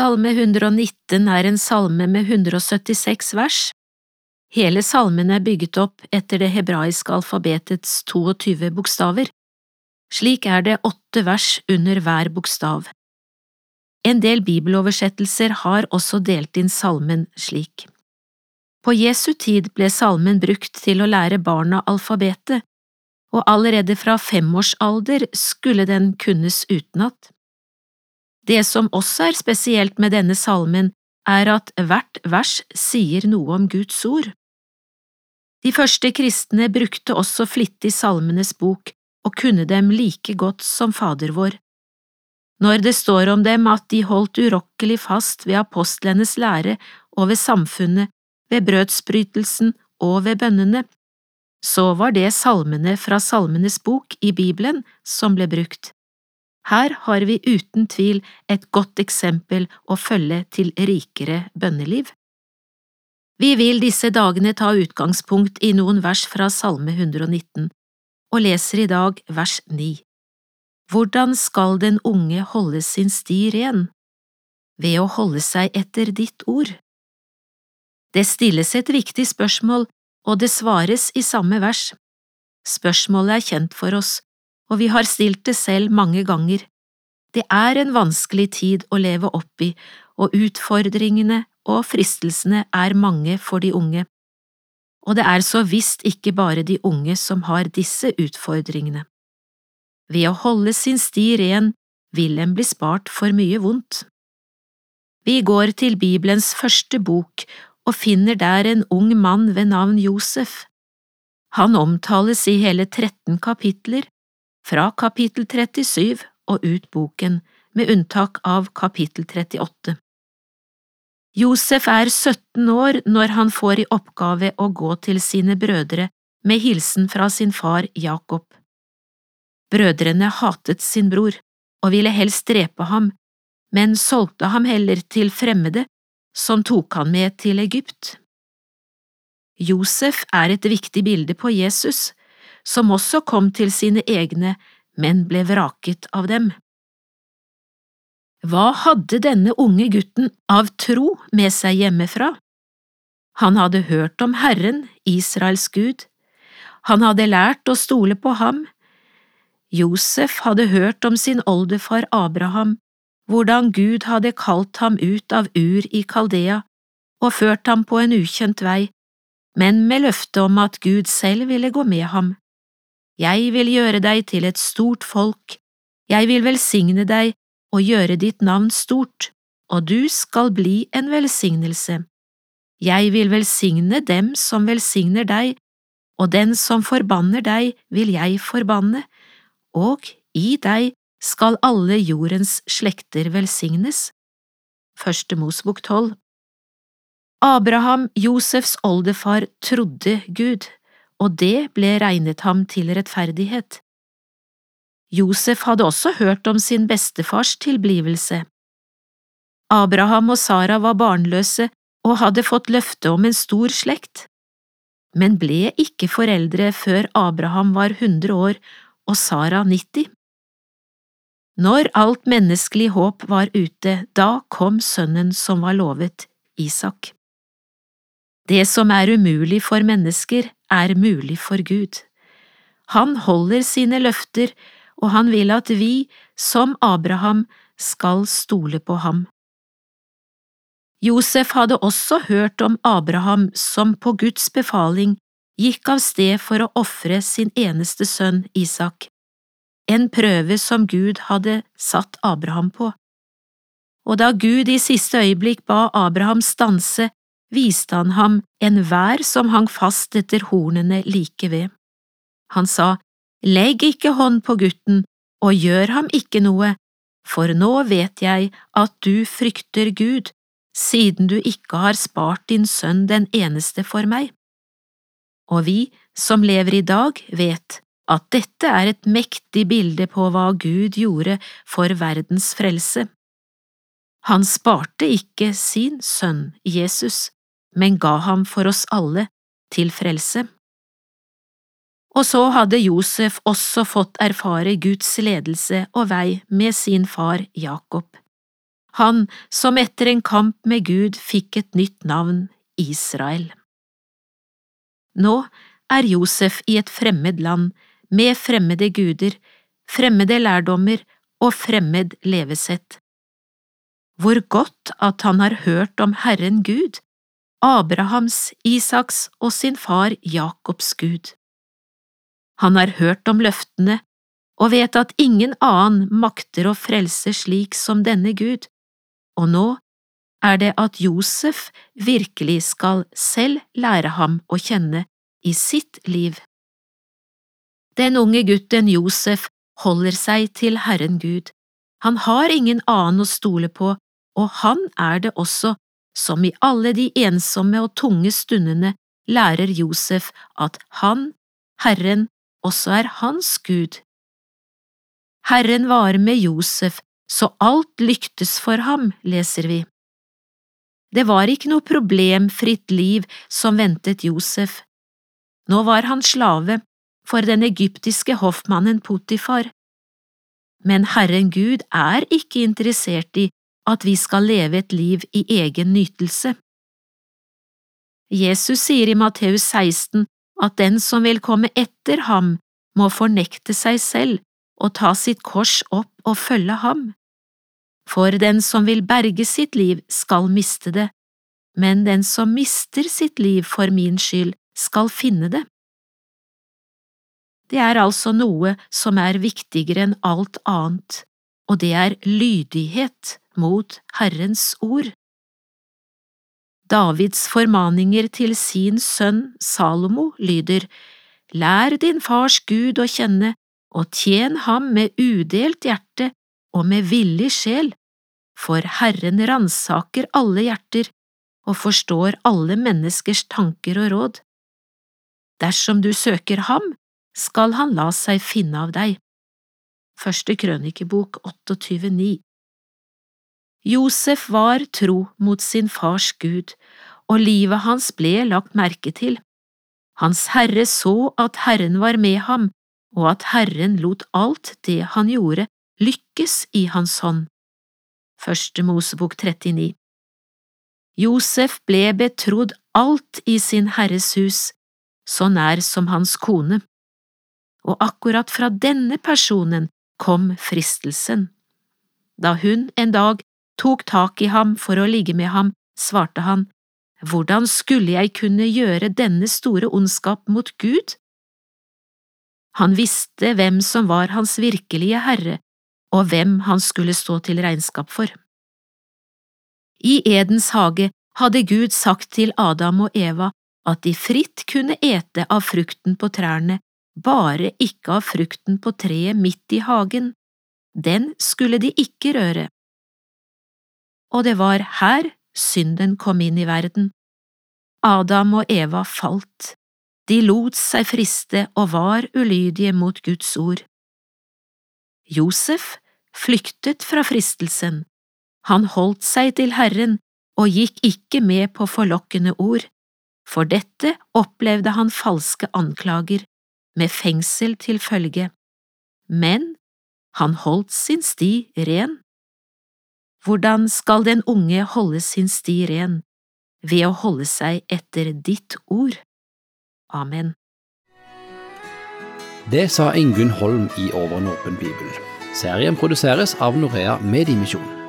Salme 119 er en salme med 176 vers. Hele salmen er bygget opp etter det hebraiske alfabetets 22 bokstaver. Slik er det åtte vers under hver bokstav. En del bibeloversettelser har også delt inn salmen slik. På Jesu tid ble salmen brukt til å lære barna alfabetet, og allerede fra femårsalder skulle den kunnes utenat. Det som også er spesielt med denne salmen, er at hvert vers sier noe om Guds ord. De første kristne brukte også flittig Salmenes bok og kunne dem like godt som Fader vår. Når det står om dem at de holdt urokkelig fast ved apostlenes lære og ved samfunnet, ved brødsbrytelsen og ved bønnene, så var det salmene fra Salmenes bok i Bibelen som ble brukt. Her har vi uten tvil et godt eksempel å følge til rikere bønneliv. Vi vil disse dagene ta utgangspunkt i noen vers fra Salme 119, og leser i dag vers 9. Hvordan skal den unge holde sin sti ren? Ved å holde seg etter ditt ord. Det stilles et viktig spørsmål, og det svares i samme vers. Spørsmålet er kjent for oss, og vi har stilt det selv mange ganger. Det er en vanskelig tid å leve opp i, og utfordringene og fristelsene er mange for de unge. Og det er så visst ikke bare de unge som har disse utfordringene. Ved å holde sin sti ren vil en bli spart for mye vondt. Vi går til Bibelens første bok og finner der en ung mann ved navn Josef. Han omtales i hele 13 kapitler, fra kapittel 37 og ut boken, med unntak av kapittel 38. Josef er 17 år når han får i oppgave å gå til sine brødre med hilsen fra sin far Jakob. Brødrene hatet sin bror og ville helst drepe ham, men solgte ham heller til fremmede som tok han med til Egypt. Josef er et viktig bilde på Jesus, som også kom til sine egne, men ble vraket av dem. Hva hadde denne unge gutten av tro med seg hjemmefra? Han hadde hørt om Herren, Israels Gud, han hadde lært å stole på ham. Josef hadde hørt om sin oldefar Abraham, hvordan Gud hadde kalt ham ut av Ur i Kaldea og ført ham på en ukjent vei, men med løfte om at Gud selv ville gå med ham. Jeg vil gjøre deg til et stort folk, jeg vil velsigne deg og gjøre ditt navn stort, og du skal bli en velsignelse. Jeg vil velsigne dem som velsigner deg, og den som forbanner deg vil jeg forbanne, og i deg skal alle jordens slekter velsignes. Første Mosbok tolv Abraham, Josefs oldefar, trodde Gud, og det ble regnet ham til rettferdighet. Josef hadde også hørt om sin bestefars tilblivelse. Abraham og Sara var barnløse og hadde fått løfte om en stor slekt, men ble ikke foreldre før Abraham var hundre år og Sara nitti. Når alt menneskelig håp var ute, da kom sønnen som var lovet, Isak. Det som er umulig for mennesker, er mulig for Gud. Han holder sine løfter og han vil at vi, som Abraham, skal stole på ham. Josef hadde også hørt om Abraham som på Guds befaling gikk av sted for å ofre sin eneste sønn Isak, en prøve som Gud hadde satt Abraham på. Og da Gud i siste øyeblikk ba Abraham stanse, viste han ham en vær som hang fast etter hornene like ved. Han sa, Legg ikke hånd på gutten og gjør ham ikke noe, for nå vet jeg at du frykter Gud, siden du ikke har spart din sønn den eneste for meg. Og vi som lever i dag, vet at dette er et mektig bilde på hva Gud gjorde for verdens frelse. Han sparte ikke sin sønn Jesus, men ga ham for oss alle til frelse. Og så hadde Josef også fått erfare Guds ledelse og vei med sin far Jakob. han som etter en kamp med Gud fikk et nytt navn, Israel. Nå er Josef i et fremmed land, med fremmede guder, fremmede lærdommer og fremmed levesett. Hvor godt at han har hørt om Herren Gud, Abrahams, Isaks og sin far Jakobs Gud. Han har hørt om løftene og vet at ingen annen makter å frelse slik som denne Gud, og nå er det at Josef virkelig skal selv lære ham å kjenne i sitt liv. Den unge gutten Josef holder seg til Herren Gud, han har ingen annen å stole på, og han er det også som i alle de ensomme og tunge stundene lærer Josef at han, Herren, også er hans Gud. Herren var med Josef så alt lyktes for ham, leser vi. Det var ikke noe problemfritt liv som ventet Josef. Nå var han slave for den egyptiske hoffmannen Potifar. Men Herren Gud er ikke interessert i at vi skal leve et liv i egen nytelse. Jesus sier i Matteus 16 at den som vil komme etter ham, må fornekte seg selv og ta sitt kors opp og følge ham. For den som vil berge sitt liv, skal miste det, men den som mister sitt liv for min skyld, skal finne det. Det er altså noe som er viktigere enn alt annet, og det er lydighet mot Herrens ord. Davids formaninger til sin sønn Salomo lyder Lær din fars Gud å kjenne, og tjen ham med udelt hjerte og med villig sjel, for Herren ransaker alle hjerter og forstår alle menneskers tanker og råd. Dersom du søker ham, skal han la seg finne av deg. Første krønikebok 28,9 Josef var tro mot sin fars Gud, og livet hans ble lagt merke til. Hans Herre så at Herren var med ham, og at Herren lot alt det han gjorde, lykkes i hans hånd. Første Mosebok 39 Josef ble betrodd alt i sin Herres hus, så nær som hans kone, og akkurat fra denne personen kom fristelsen. Da hun en dag tok tak i ham for å ligge med ham, svarte han, Hvordan skulle jeg kunne gjøre denne store ondskap mot Gud? Han visste hvem som var hans virkelige herre, og hvem han skulle stå til regnskap for. I Edens hage hadde Gud sagt til Adam og Eva at de fritt kunne ete av frukten på trærne, bare ikke av frukten på treet midt i hagen. Den skulle de ikke røre og det var her synden kom inn i verden. Adam og Eva falt, de lot seg friste og var ulydige mot Guds ord. Josef flyktet fra fristelsen, han holdt seg til Herren og gikk ikke med på forlokkende ord, for dette opplevde han falske anklager, med fengsel til følge, men han holdt sin sti ren hvordan skal den unge holde sin sti ren? Ved å holde seg etter ditt ord. Amen. Det sa Ingunn Holm i Over en åpen bibel. Serien produseres av Norea Mediemisjon.